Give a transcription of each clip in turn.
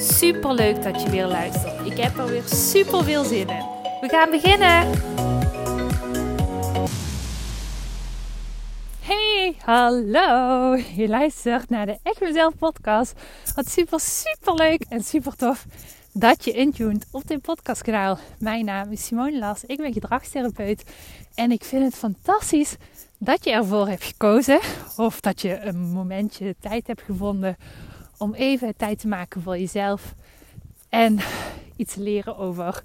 Super leuk dat je weer luistert. Ik heb er weer super veel zin in. We gaan beginnen. Hey, hallo. Je luistert naar de Echt Mezelf podcast. Wat super, super leuk en super tof dat je intuned op dit podcastkanaal. Mijn naam is Simone Lars. Ik ben gedragstherapeut. En ik vind het fantastisch dat je ervoor hebt gekozen. Of dat je een momentje tijd hebt gevonden om even tijd te maken voor jezelf. En iets leren over,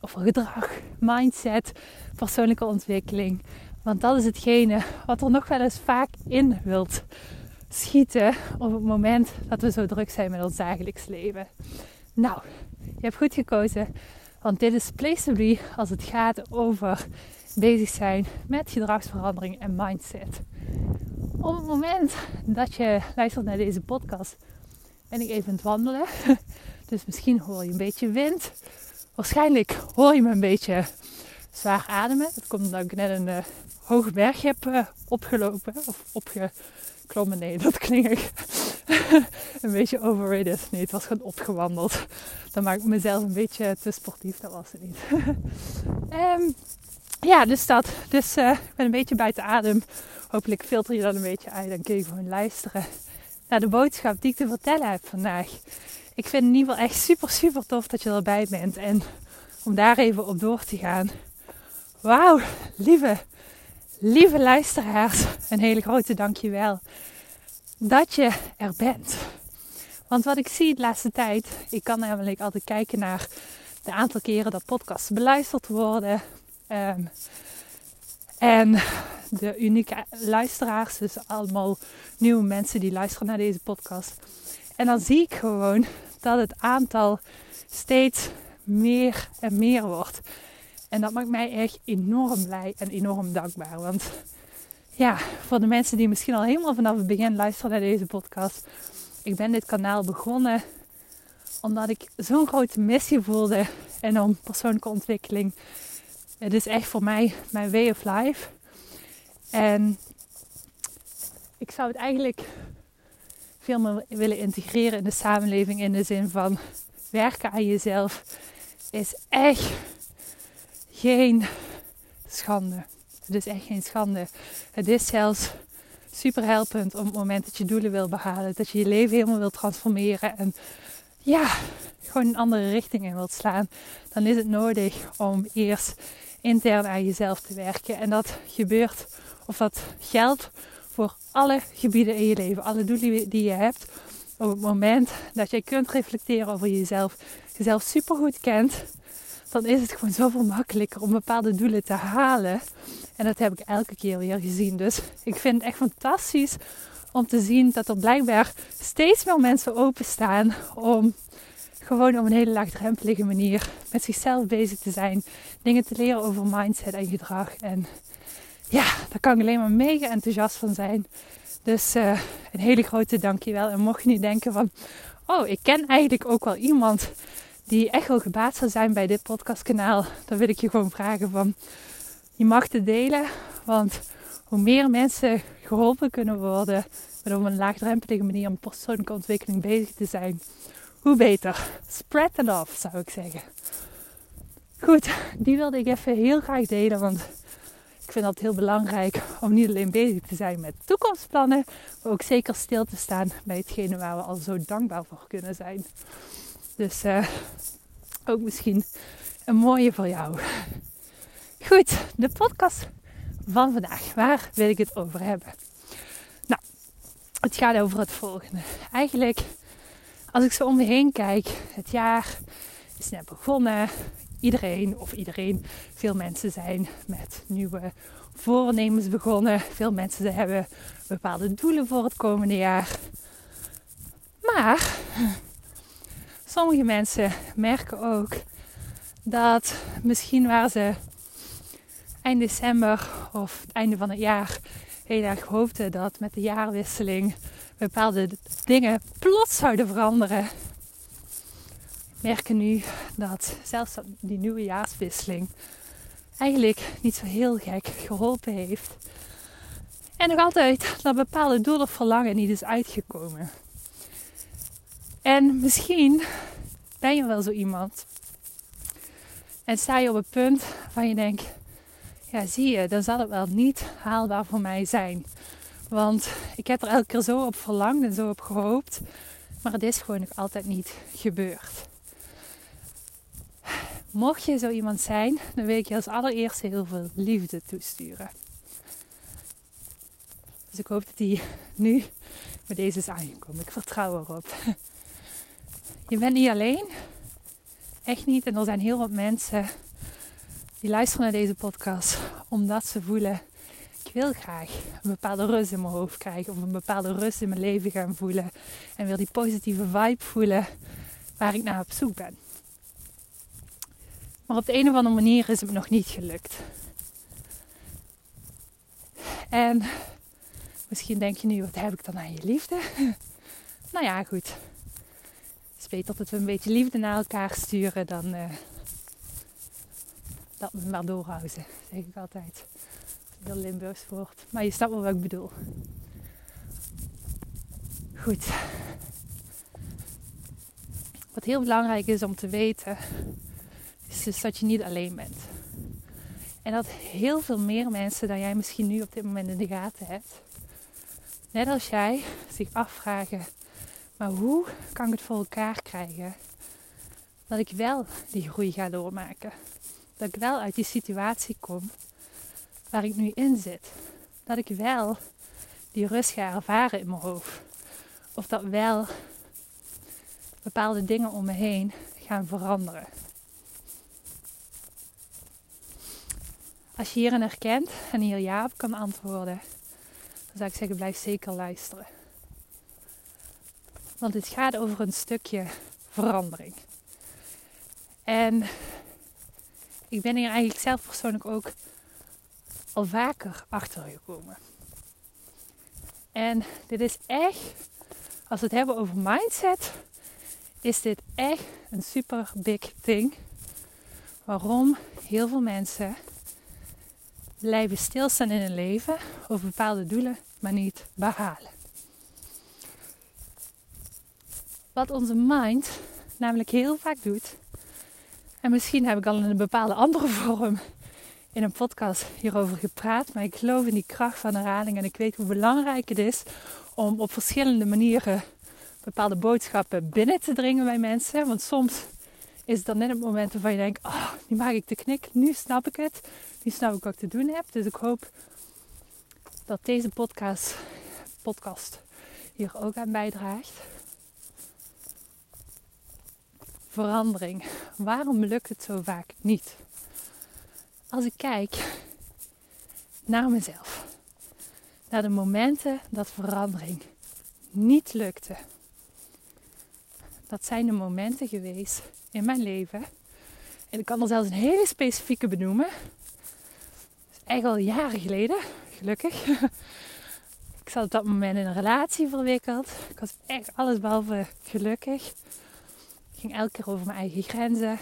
over gedrag, mindset, persoonlijke ontwikkeling. Want dat is hetgene wat er nog wel eens vaak in wilt schieten op het moment dat we zo druk zijn met ons dagelijks leven. Nou, je hebt goed gekozen, want dit is Place als het gaat over bezig zijn met gedragsverandering en mindset. Op het moment dat je luistert naar deze podcast, ben ik even aan het wandelen. Dus misschien hoor je een beetje wind. Waarschijnlijk hoor je me een beetje zwaar ademen. Dat komt omdat ik net een uh, hoge berg heb uh, opgelopen. Of opgeklommen. Nee, dat klinkt een beetje overrated. Nee, het was gewoon opgewandeld. Dan maak ik mezelf een beetje te sportief. Dat was het niet. um, ja, dus dat. Dus uh, ik ben een beetje buiten adem. Hopelijk filter je dat een beetje uit. Dan kun je gewoon luisteren naar de boodschap die ik te vertellen heb vandaag. Ik vind het in ieder geval echt super, super tof dat je erbij bent. En om daar even op door te gaan. Wauw, lieve, lieve luisteraars. Een hele grote dankjewel dat je er bent. Want wat ik zie de laatste tijd, ik kan namelijk altijd kijken naar de aantal keren dat podcasts beluisterd worden. Um, en de unieke luisteraars, dus allemaal nieuwe mensen die luisteren naar deze podcast. En dan zie ik gewoon dat het aantal steeds meer en meer wordt. En dat maakt mij echt enorm blij en enorm dankbaar. Want ja, voor de mensen die misschien al helemaal vanaf het begin luisteren naar deze podcast. Ik ben dit kanaal begonnen omdat ik zo'n grote missie voelde en om persoonlijke ontwikkeling het is echt voor mij mijn way of life. En ik zou het eigenlijk veel meer willen integreren in de samenleving in de zin van werken aan jezelf is echt geen schande. Het is echt geen schande. Het is zelfs super helpend op het moment dat je doelen wil behalen, dat je je leven helemaal wilt transformeren en ja, gewoon een andere richting in wilt slaan. Dan is het nodig om eerst intern aan jezelf te werken. En dat gebeurt, of dat geldt voor alle gebieden in je leven, alle doelen die je hebt. Op het moment dat jij kunt reflecteren over jezelf, jezelf supergoed kent, dan is het gewoon zoveel makkelijker om bepaalde doelen te halen. En dat heb ik elke keer weer gezien. Dus ik vind het echt fantastisch om te zien dat er blijkbaar steeds meer mensen openstaan om gewoon op een hele laagdrempelige manier met zichzelf bezig te zijn. Dingen te leren over mindset en gedrag. En ja, daar kan ik alleen maar mega enthousiast van zijn. Dus uh, een hele grote dankjewel. En mocht je niet denken van, oh, ik ken eigenlijk ook wel iemand die echt wel gebaat zou zijn bij dit podcastkanaal. Dan wil ik je gewoon vragen van, je mag het delen. Want hoe meer mensen geholpen kunnen worden met op een laagdrempelige manier om persoonlijke ontwikkeling bezig te zijn, hoe beter. Spread the love, zou ik zeggen. Goed, die wilde ik even heel graag delen, want ik vind dat heel belangrijk om niet alleen bezig te zijn met toekomstplannen, maar ook zeker stil te staan bij hetgene waar we al zo dankbaar voor kunnen zijn. Dus uh, ook misschien een mooie voor jou. Goed, de podcast van vandaag. Waar wil ik het over hebben? Nou, het gaat over het volgende. Eigenlijk als ik zo om me heen kijk, het jaar is net begonnen. Iedereen of iedereen, veel mensen zijn met nieuwe voornemens begonnen. Veel mensen hebben bepaalde doelen voor het komende jaar. Maar Sommige mensen merken ook dat misschien waar ze eind december of het einde van het jaar heel erg hoopten dat met de jaarwisseling bepaalde dingen plots zouden veranderen. Merken nu dat zelfs die nieuwe jaarswisseling eigenlijk niet zo heel gek geholpen heeft. En nog altijd dat bepaalde doel of verlangen niet is uitgekomen. En misschien ben je wel zo iemand. En sta je op het punt van je denkt, ja zie je, dan zal het wel niet haalbaar voor mij zijn. Want ik heb er elke keer zo op verlangd en zo op gehoopt. Maar het is gewoon nog altijd niet gebeurd. Mocht je zo iemand zijn, dan wil ik je als allereerste heel veel liefde toesturen. Dus ik hoop dat die nu met deze is aangekomen. Ik vertrouw erop. Je bent niet alleen. Echt niet. En er zijn heel wat mensen die luisteren naar deze podcast omdat ze voelen: ik wil graag een bepaalde rust in mijn hoofd krijgen, of een bepaalde rust in mijn leven gaan voelen. En wil die positieve vibe voelen waar ik naar op zoek ben. Maar op de een of andere manier is het me nog niet gelukt. En misschien denk je nu, wat heb ik dan aan je liefde? nou ja, goed. Het is beter dat we een beetje liefde naar elkaar sturen dan uh, dat we maar doorhouden, zeg ik altijd. Heel Limburgs woord. Maar je snapt wel wat ik bedoel. Goed. Wat heel belangrijk is om te weten, is dus dat je niet alleen bent. En dat heel veel meer mensen dan jij misschien nu op dit moment in de gaten hebt, net als jij, zich afvragen: maar hoe kan ik het voor elkaar krijgen dat ik wel die groei ga doormaken? Dat ik wel uit die situatie kom waar ik nu in zit. Dat ik wel die rust ga ervaren in mijn hoofd. Of dat wel bepaalde dingen om me heen gaan veranderen. Als je hierin herkent en hier ja op kan antwoorden, dan zou ik zeggen blijf zeker luisteren. Want het gaat over een stukje verandering. En ik ben hier eigenlijk zelf persoonlijk ook al vaker achtergekomen. En dit is echt, als we het hebben over mindset, is dit echt een super big thing. Waarom heel veel mensen blijven stilstaan in hun leven over bepaalde doelen, maar niet behalen. Wat onze mind namelijk heel vaak doet, en misschien heb ik al in een bepaalde andere vorm in een podcast hierover gepraat, maar ik geloof in die kracht van herhaling en ik weet hoe belangrijk het is om op verschillende manieren bepaalde boodschappen binnen te dringen bij mensen. Want soms is het dan net het moment waarvan je denkt, oh, nu maak ik de knik, nu snap ik het, nu snap ik wat ik te doen heb. Dus ik hoop dat deze podcast, podcast hier ook aan bijdraagt. Verandering. Waarom lukt het zo vaak niet? Als ik kijk naar mezelf, naar de momenten dat verandering niet lukte, dat zijn de momenten geweest in mijn leven. En ik kan er zelfs een hele specifieke benoemen. Dat is echt al jaren geleden, gelukkig. Ik zat op dat moment in een relatie verwikkeld. Ik was echt alles behalve gelukkig. Ging elke keer over mijn eigen grenzen.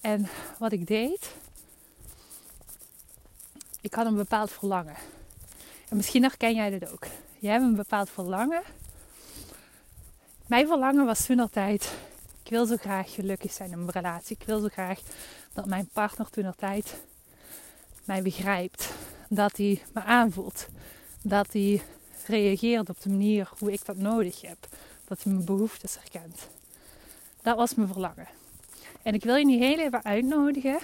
En wat ik deed, ik had een bepaald verlangen. En misschien herken jij dit ook. Jij hebt een bepaald verlangen. Mijn verlangen was toen altijd, ik wil zo graag gelukkig zijn in mijn relatie. Ik wil zo graag dat mijn partner toen altijd mij begrijpt. Dat hij me aanvoelt. Dat hij reageert op de manier hoe ik dat nodig heb. Dat hij mijn behoeftes herkent. Dat was mijn verlangen. En ik wil je nu heel even uitnodigen.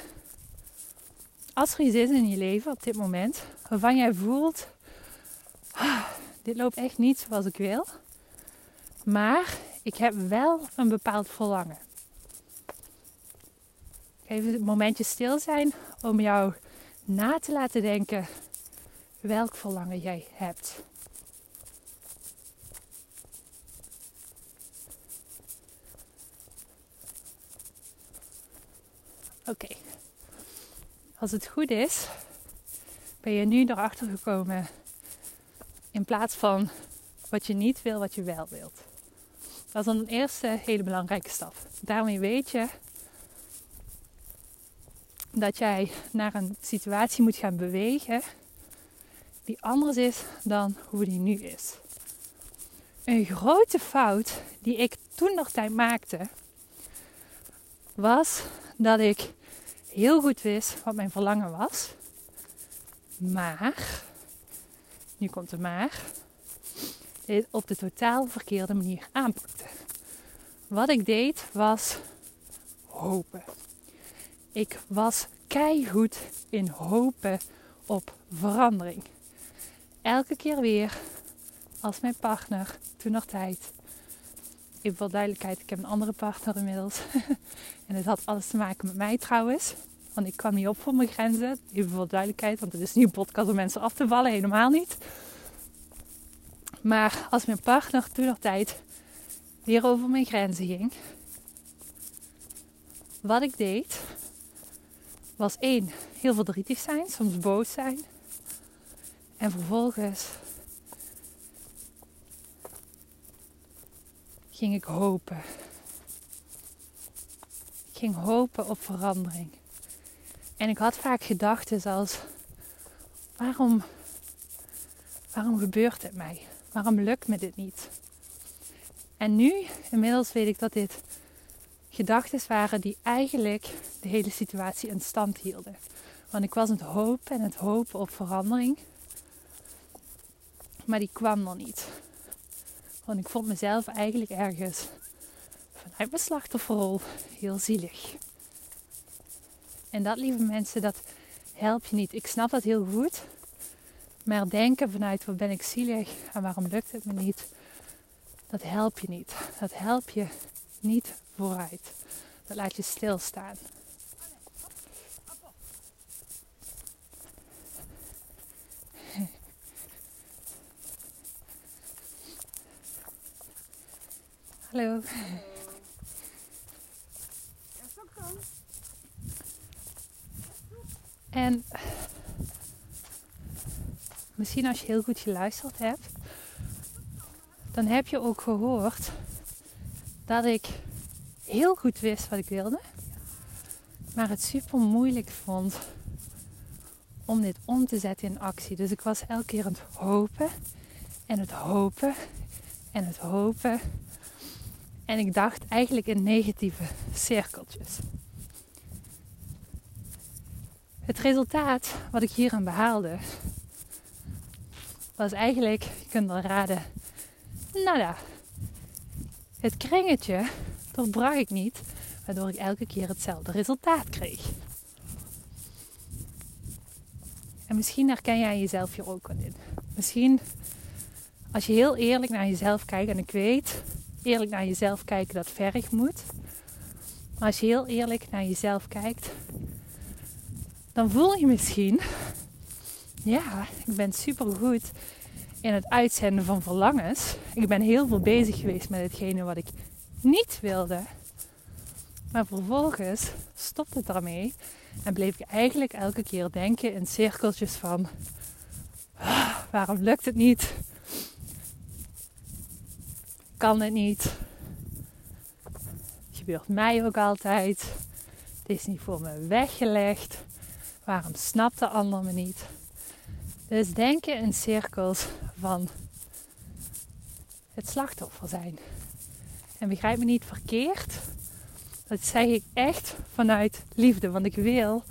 Als er iets is in je leven op dit moment waarvan jij voelt: ah, dit loopt echt niet zoals ik wil, maar ik heb wel een bepaald verlangen. Even een momentje stil zijn om jou na te laten denken welk verlangen jij hebt. Oké. Als het goed is, ben je nu erachter gekomen in plaats van wat je niet wil, wat je wel wilt. Dat is dan een eerste hele belangrijke stap. Daarmee weet je dat jij naar een situatie moet gaan bewegen die anders is dan hoe die nu is. Een grote fout die ik toen nog tijd maakte, was dat ik heel goed wist wat mijn verlangen was. Maar, nu komt de maar, dit op de totaal verkeerde manier aanpakte. Wat ik deed was hopen. Ik was keihard in hopen op verandering. Elke keer weer als mijn partner, toen nog tijd. Even voor duidelijkheid, ik heb een andere partner inmiddels. en het had alles te maken met mij trouwens. Want ik kwam niet op voor mijn grenzen. Even voor duidelijkheid, want het is niet een podcast om mensen af te vallen, helemaal niet. Maar als mijn partner toen nog tijd weer over mijn grenzen ging. Wat ik deed, was één, heel verdrietig zijn, soms boos zijn. En vervolgens ging ik hopen. Ik ging hopen op verandering. En ik had vaak gedachten zoals: waarom, waarom gebeurt het mij? Waarom lukt me dit niet? En nu, inmiddels weet ik dat dit gedachten waren die eigenlijk de hele situatie in stand hielden. Want ik was het hopen en het hopen op verandering. Maar die kwam er niet. Want ik vond mezelf eigenlijk ergens vanuit mijn slachtofferrol heel zielig. En dat, lieve mensen, dat helpt je niet. Ik snap dat heel goed. Maar denken vanuit wat ben ik zielig en waarom lukt het me niet, dat helpt je niet. Dat helpt je niet vooruit. Dat laat je stilstaan. Hallo. En misschien als je heel goed geluisterd hebt, dan heb je ook gehoord dat ik heel goed wist wat ik wilde, maar het super moeilijk vond om dit om te zetten in actie. Dus ik was elke keer aan het hopen en het hopen en het hopen. En ik dacht eigenlijk in negatieve cirkeltjes. Het resultaat wat ik hier aan behaalde, was eigenlijk, je kunt wel raden, ja, het kringetje doorbrak ik niet, waardoor ik elke keer hetzelfde resultaat kreeg. En misschien herken jij jezelf hier ook al in. Misschien als je heel eerlijk naar jezelf kijkt, en ik weet, eerlijk naar jezelf kijken dat verg moet. Maar als je heel eerlijk naar jezelf kijkt, dan voel je misschien, ja, ik ben super goed in het uitzenden van verlangens. Ik ben heel veel bezig geweest met hetgene wat ik niet wilde. Maar vervolgens stopte het daarmee en bleef ik eigenlijk elke keer denken in cirkeltjes van ah, waarom lukt het niet? Kan het niet? Het gebeurt mij ook altijd. Het is niet voor me weggelegd. Waarom snapt de ander me niet? Dus denken in cirkels van het slachtoffer zijn. En begrijp me niet verkeerd. Dat zeg ik echt vanuit liefde. Want ik wil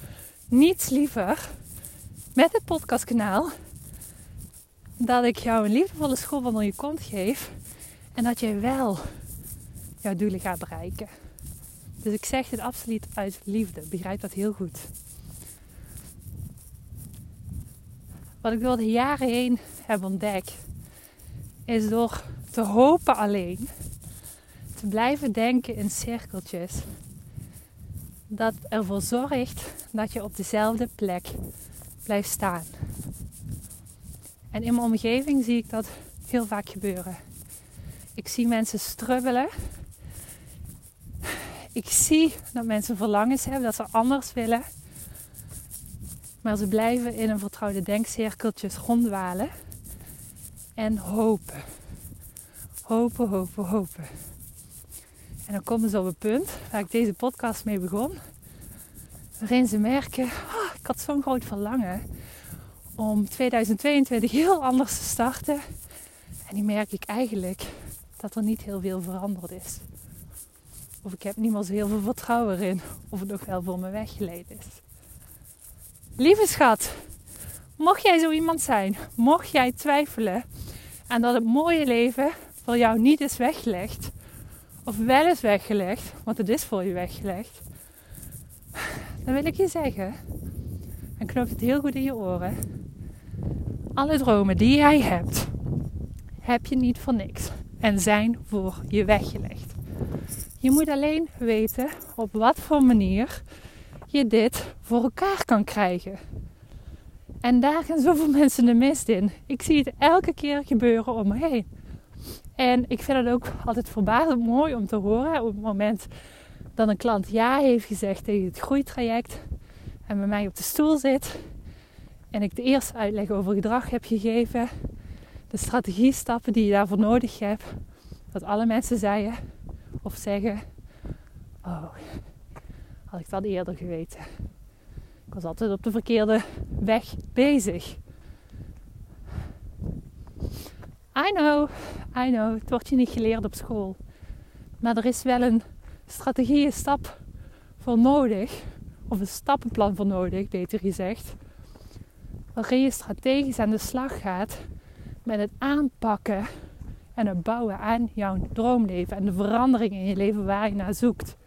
niets liever met het podcastkanaal dat ik jou een liefdevolle schop onder je kont geef. En dat jij wel jouw doelen gaat bereiken. Dus ik zeg dit absoluut uit liefde. Begrijp dat heel goed. Wat ik door de jaren heen heb ontdekt, is door te hopen alleen, te blijven denken in cirkeltjes, dat ervoor zorgt dat je op dezelfde plek blijft staan. En in mijn omgeving zie ik dat heel vaak gebeuren. Ik zie mensen strubbelen. Ik zie dat mensen verlangens hebben, dat ze anders willen. Maar ze blijven in een vertrouwde denkcirkeltjes ronddwalen. En hopen. Hopen, hopen, hopen. En dan komen ze op het punt waar ik deze podcast mee begon. Waarin ze merken, oh, ik had zo'n groot verlangen om 2022 heel anders te starten. En die merk ik eigenlijk dat er niet heel veel veranderd is. Of ik heb niet meer heel veel vertrouwen in of het nog wel voor me weggeleid is. Lieve schat, mocht jij zo iemand zijn, mocht jij twijfelen aan dat het mooie leven voor jou niet is weggelegd, of wel is weggelegd, want het is voor je weggelegd, dan wil ik je zeggen, en knoop het heel goed in je oren, alle dromen die jij hebt, heb je niet voor niks en zijn voor je weggelegd. Je moet alleen weten op wat voor manier je dit voor elkaar kan krijgen. En daar gaan zoveel mensen de mist in. Ik zie het elke keer gebeuren om me heen. En ik vind het ook altijd verbazend mooi om te horen op het moment dat een klant ja heeft gezegd tegen het groeitraject en bij mij op de stoel zit en ik de eerste uitleg over gedrag heb gegeven, de strategiestappen die je daarvoor nodig hebt, dat alle mensen zeiden of zeggen: Oh, had ik dat eerder geweten. Ik was altijd op de verkeerde weg bezig. I know, I know, het wordt je niet geleerd op school. Maar er is wel een strategie, stap voor nodig, of een stappenplan voor nodig, beter gezegd, waarin je strategisch aan de slag gaat met het aanpakken en het bouwen aan jouw droomleven en de verandering in je leven waar je naar zoekt.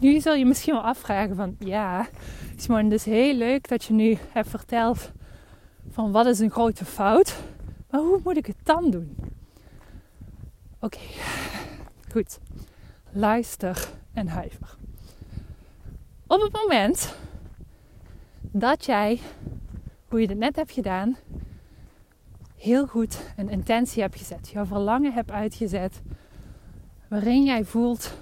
Nu zul je misschien wel afvragen van ja, Simon, het is heel leuk dat je nu hebt verteld van wat is een grote fout, maar hoe moet ik het dan doen? Oké, goed. Luister en huiver. Op het moment dat jij, hoe je het net hebt gedaan, heel goed een intentie hebt gezet, jouw verlangen hebt uitgezet, waarin jij voelt: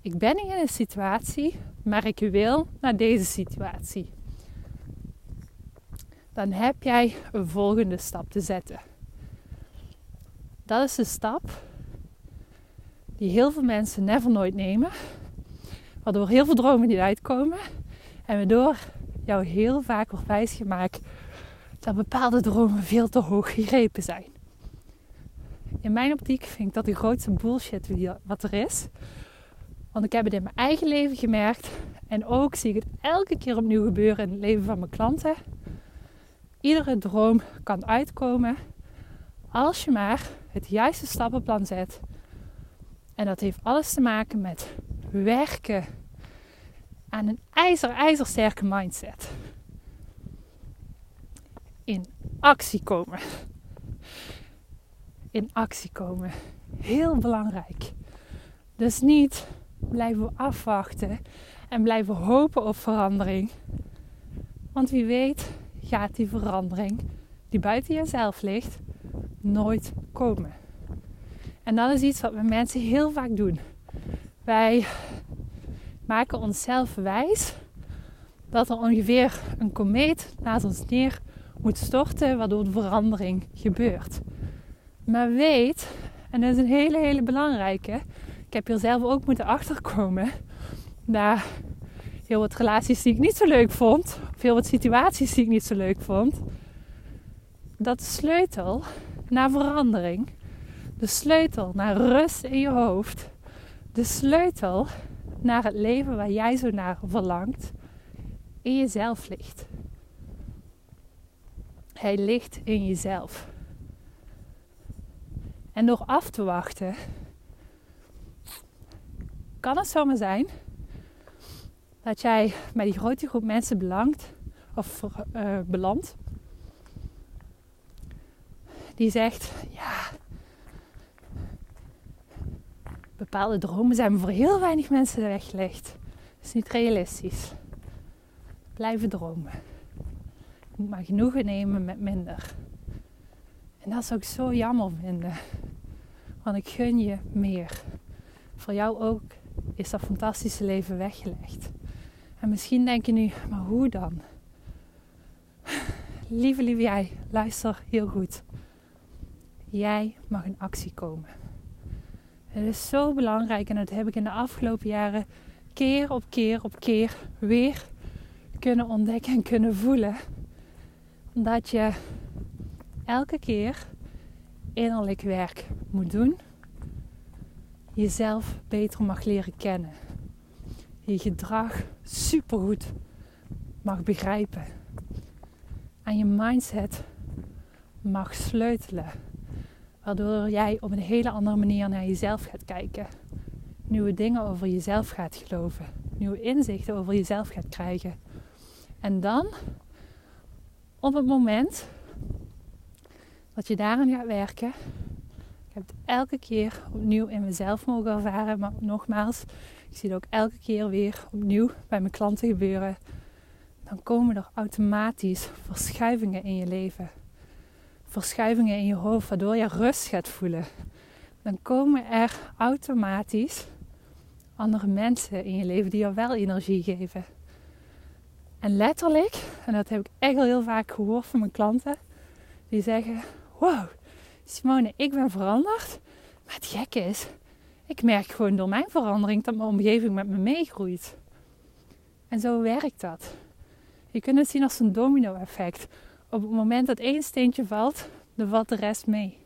ik ben in een situatie, maar ik wil naar deze situatie. Dan heb jij een volgende stap te zetten. Dat is de stap die heel veel mensen never nooit nemen, waardoor heel veel dromen niet uitkomen en waardoor jou heel vaak wordt wijsgemaakt dat bepaalde dromen veel te hoog gegrepen zijn. In mijn optiek vind ik dat de grootste bullshit wat er is. Want ik heb het in mijn eigen leven gemerkt. En ook zie ik het elke keer opnieuw gebeuren in het leven van mijn klanten. Iedere droom kan uitkomen als je maar het juiste stappenplan zet. En dat heeft alles te maken met werken aan een ijzer, ijzersterke mindset. In actie komen. In actie komen. Heel belangrijk. Dus niet blijven afwachten en blijven hopen op verandering. Want wie weet gaat die verandering die buiten jezelf ligt nooit komen. En dat is iets wat we mensen heel vaak doen. Wij maken onszelf wijs dat er ongeveer een komeet naast ons neer moet storten, waardoor de verandering gebeurt. Maar weet, en dat is een hele, hele belangrijke, ik heb hier zelf ook moeten achterkomen, na heel wat relaties die ik niet zo leuk vond, of heel wat situaties die ik niet zo leuk vond, dat de sleutel naar verandering, de sleutel naar rust in je hoofd, de sleutel naar het leven waar jij zo naar verlangt, in jezelf ligt. Hij ligt in jezelf. En door af te wachten, kan het zomaar zijn dat jij bij die grote groep mensen belangt of uh, belandt. Die zegt, ja, bepaalde dromen zijn voor heel weinig mensen weggelegd. Dat is niet realistisch. Blijven dromen. Je moet maar genoegen nemen met minder. En dat zou ik zo jammer vinden. Want ik gun je meer. voor jou ook is dat fantastische leven weggelegd. En misschien denk je nu, maar hoe dan? Lieve, lieve jij, luister heel goed. Jij mag in actie komen. Het is zo belangrijk en dat heb ik in de afgelopen jaren keer op keer op keer weer kunnen ontdekken en kunnen voelen. Dat je elke keer innerlijk werk moet doen. Jezelf beter mag leren kennen. Je gedrag supergoed mag begrijpen. Aan je mindset mag sleutelen. Waardoor jij op een hele andere manier naar jezelf gaat kijken. Nieuwe dingen over jezelf gaat geloven. Nieuwe inzichten over jezelf gaat krijgen. En dan, op het moment dat je daarin gaat werken, ik heb het elke keer opnieuw in mezelf mogen ervaren, maar nogmaals, ik zie het ook elke keer weer opnieuw bij mijn klanten gebeuren. Dan komen er automatisch verschuivingen in je leven. Verschuivingen in je hoofd, waardoor je rust gaat voelen. Dan komen er automatisch andere mensen in je leven die jou wel energie geven. En letterlijk, en dat heb ik echt al heel vaak gehoord van mijn klanten, die zeggen: Wow, Simone, ik ben veranderd. Maar het gekke is, ik merk gewoon door mijn verandering dat mijn omgeving met me meegroeit. En zo werkt dat. Je kunt het zien als een domino-effect. Op het moment dat één steentje valt, dan valt de rest mee.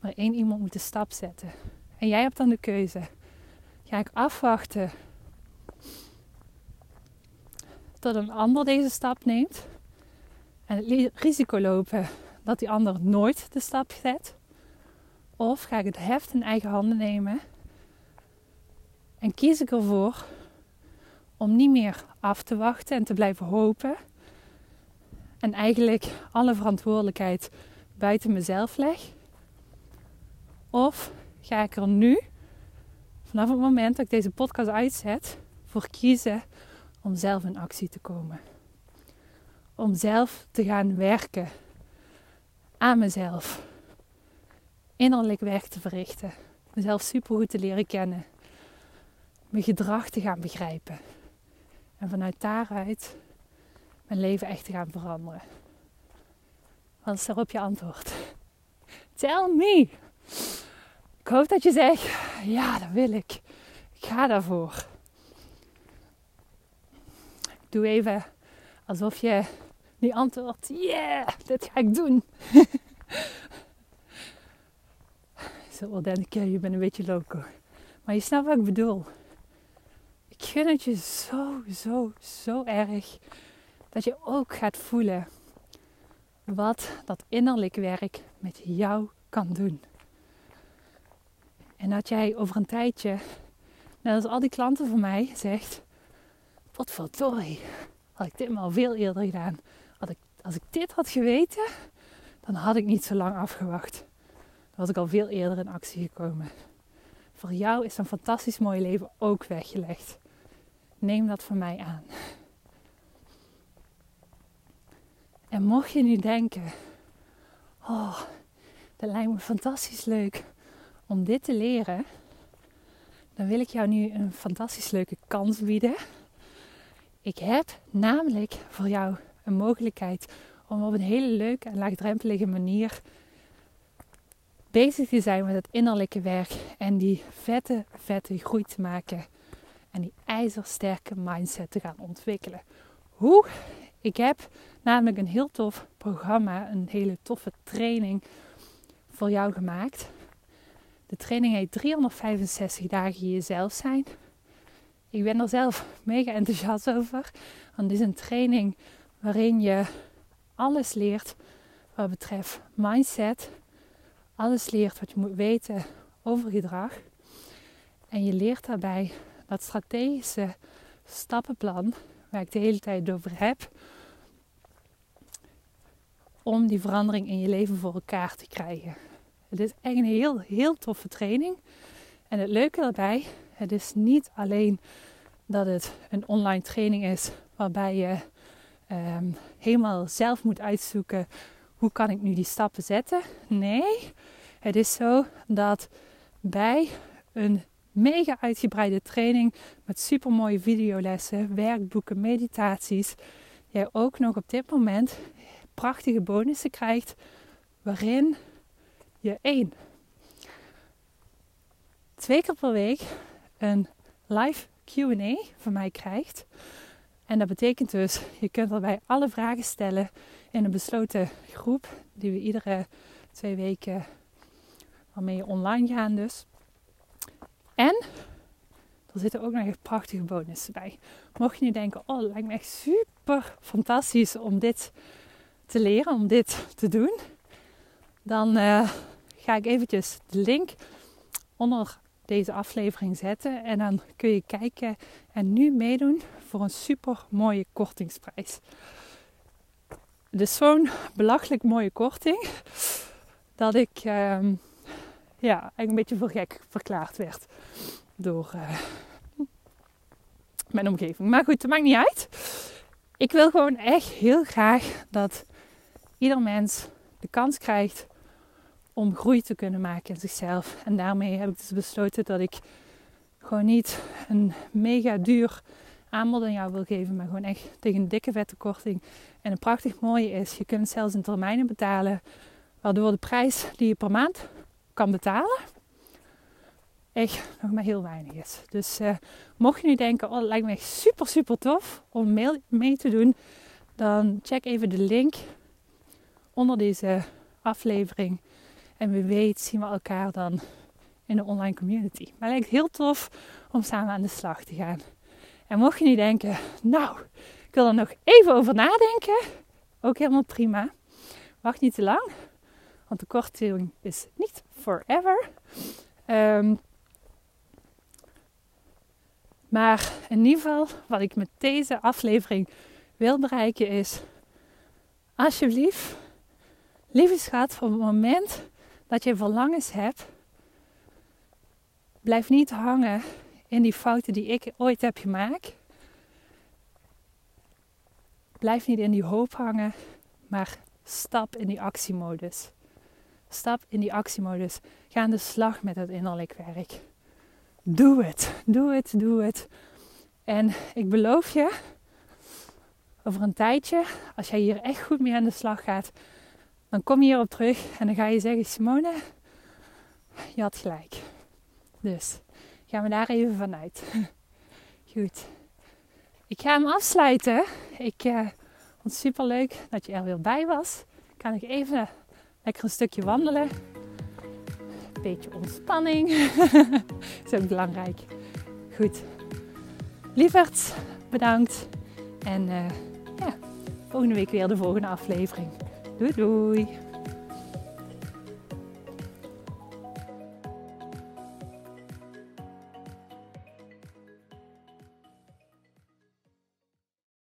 Maar één iemand moet de stap zetten. En jij hebt dan de keuze. Ga ik afwachten tot een ander deze stap neemt en het risico lopen dat die ander nooit de stap zet? Of ga ik het heft in eigen handen nemen en kies ik ervoor om niet meer af te wachten en te blijven hopen en eigenlijk alle verantwoordelijkheid buiten mezelf leg? Of ga ik er nu, vanaf het moment dat ik deze podcast uitzet, voor kiezen om zelf in actie te komen? Om zelf te gaan werken aan mezelf. Innerlijk werk te verrichten. Mezelf supergoed te leren kennen. Mijn gedrag te gaan begrijpen. En vanuit daaruit mijn leven echt te gaan veranderen. Wat is daarop je antwoord? Tell me! Ik hoop dat je zegt, ja, dat wil ik. Ik ga daarvoor. Doe even alsof je die antwoordt, yeah, dit ga ik doen. Zo wel denken, je bent een beetje loco. Maar je snapt wat ik bedoel. Ik gun het je zo, zo, zo erg dat je ook gaat voelen wat dat innerlijk werk met jou kan doen. En dat jij over een tijdje, net als al die klanten van mij, zegt: Wat verdorie, had ik dit maar al veel eerder gedaan. Had ik, als ik dit had geweten, dan had ik niet zo lang afgewacht. Dan was ik al veel eerder in actie gekomen. Voor jou is een fantastisch mooi leven ook weggelegd. Neem dat van mij aan. En mocht je nu denken: Oh, dat lijkt me fantastisch leuk om dit te leren, dan wil ik jou nu een fantastisch leuke kans bieden. Ik heb namelijk voor jou een mogelijkheid om op een hele leuke en laagdrempelige manier bezig te zijn met het innerlijke werk en die vette, vette groei te maken en die ijzersterke mindset te gaan ontwikkelen. Hoe? Ik heb namelijk een heel tof programma, een hele toffe training voor jou gemaakt. De training heet 365 dagen jezelf zijn. Ik ben er zelf mega enthousiast over. Want het is een training waarin je alles leert wat betreft mindset. Alles leert wat je moet weten over gedrag. En je leert daarbij dat strategische stappenplan waar ik de hele tijd over heb. Om die verandering in je leven voor elkaar te krijgen. Het is echt een heel, heel toffe training. En het leuke daarbij, het is niet alleen dat het een online training is waarbij je Ehm, helemaal zelf moet uitzoeken hoe kan ik nu die stappen zetten. Nee, het is zo dat bij een mega uitgebreide training met super mooie videolessen, werkboeken, meditaties. Jij ook nog op dit moment prachtige bonussen krijgt waarin je één twee keer per week een live QA van mij krijgt. En dat betekent dus, je kunt erbij alle vragen stellen in een besloten groep, die we iedere twee weken waarmee online gaan dus. En er zitten ook nog echt prachtige bonussen bij. Mocht je nu denken, oh, het lijkt me echt super fantastisch om dit te leren, om dit te doen. Dan uh, ga ik eventjes de link onder deze aflevering zetten. En dan kun je kijken en nu meedoen voor een super mooie kortingsprijs. Dus zo'n belachelijk mooie korting dat ik uh, ja, eigenlijk een beetje voor gek verklaard werd door uh, mijn omgeving. Maar goed, dat maakt niet uit. Ik wil gewoon echt heel graag dat ieder mens de kans krijgt om groei te kunnen maken in zichzelf. En daarmee heb ik dus besloten dat ik gewoon niet een mega duur aanbod aan jou wil geven, maar gewoon echt tegen een dikke vette korting. En een prachtig mooie is, je kunt zelfs in termijnen betalen, waardoor de prijs die je per maand kan betalen, echt nog maar heel weinig is. Dus uh, mocht je nu denken, oh, dat lijkt me echt super, super tof om mee te doen, dan check even de link onder deze aflevering. En wie weet zien we elkaar dan in de online community. Maar het lijkt heel tof om samen aan de slag te gaan. En mocht je nu denken, nou, ik wil er nog even over nadenken, ook helemaal prima. Wacht niet te lang, want de korting is niet forever. Um, maar in ieder geval, wat ik met deze aflevering wil bereiken is: alsjeblieft, lieve schat, van het moment dat je verlangens hebt, blijf niet hangen in die fouten die ik ooit heb gemaakt. Blijf niet in die hoop hangen, maar stap in die actiemodus. Stap in die actiemodus. Ga aan de slag met het innerlijk werk. Doe het, doe het, doe het. En ik beloof je, over een tijdje, als jij hier echt goed mee aan de slag gaat, dan kom je hierop terug en dan ga je zeggen: Simone, je had gelijk. Dus gaan we daar even vanuit. Goed. Ik ga hem afsluiten. Ik uh, vond het super leuk dat je er weer bij was. Ik ga nog even lekker een stukje wandelen. Een beetje ontspanning. is ook belangrijk. Goed. Lieverd, bedankt. En uh, ja, volgende week weer de volgende aflevering. Doei doei!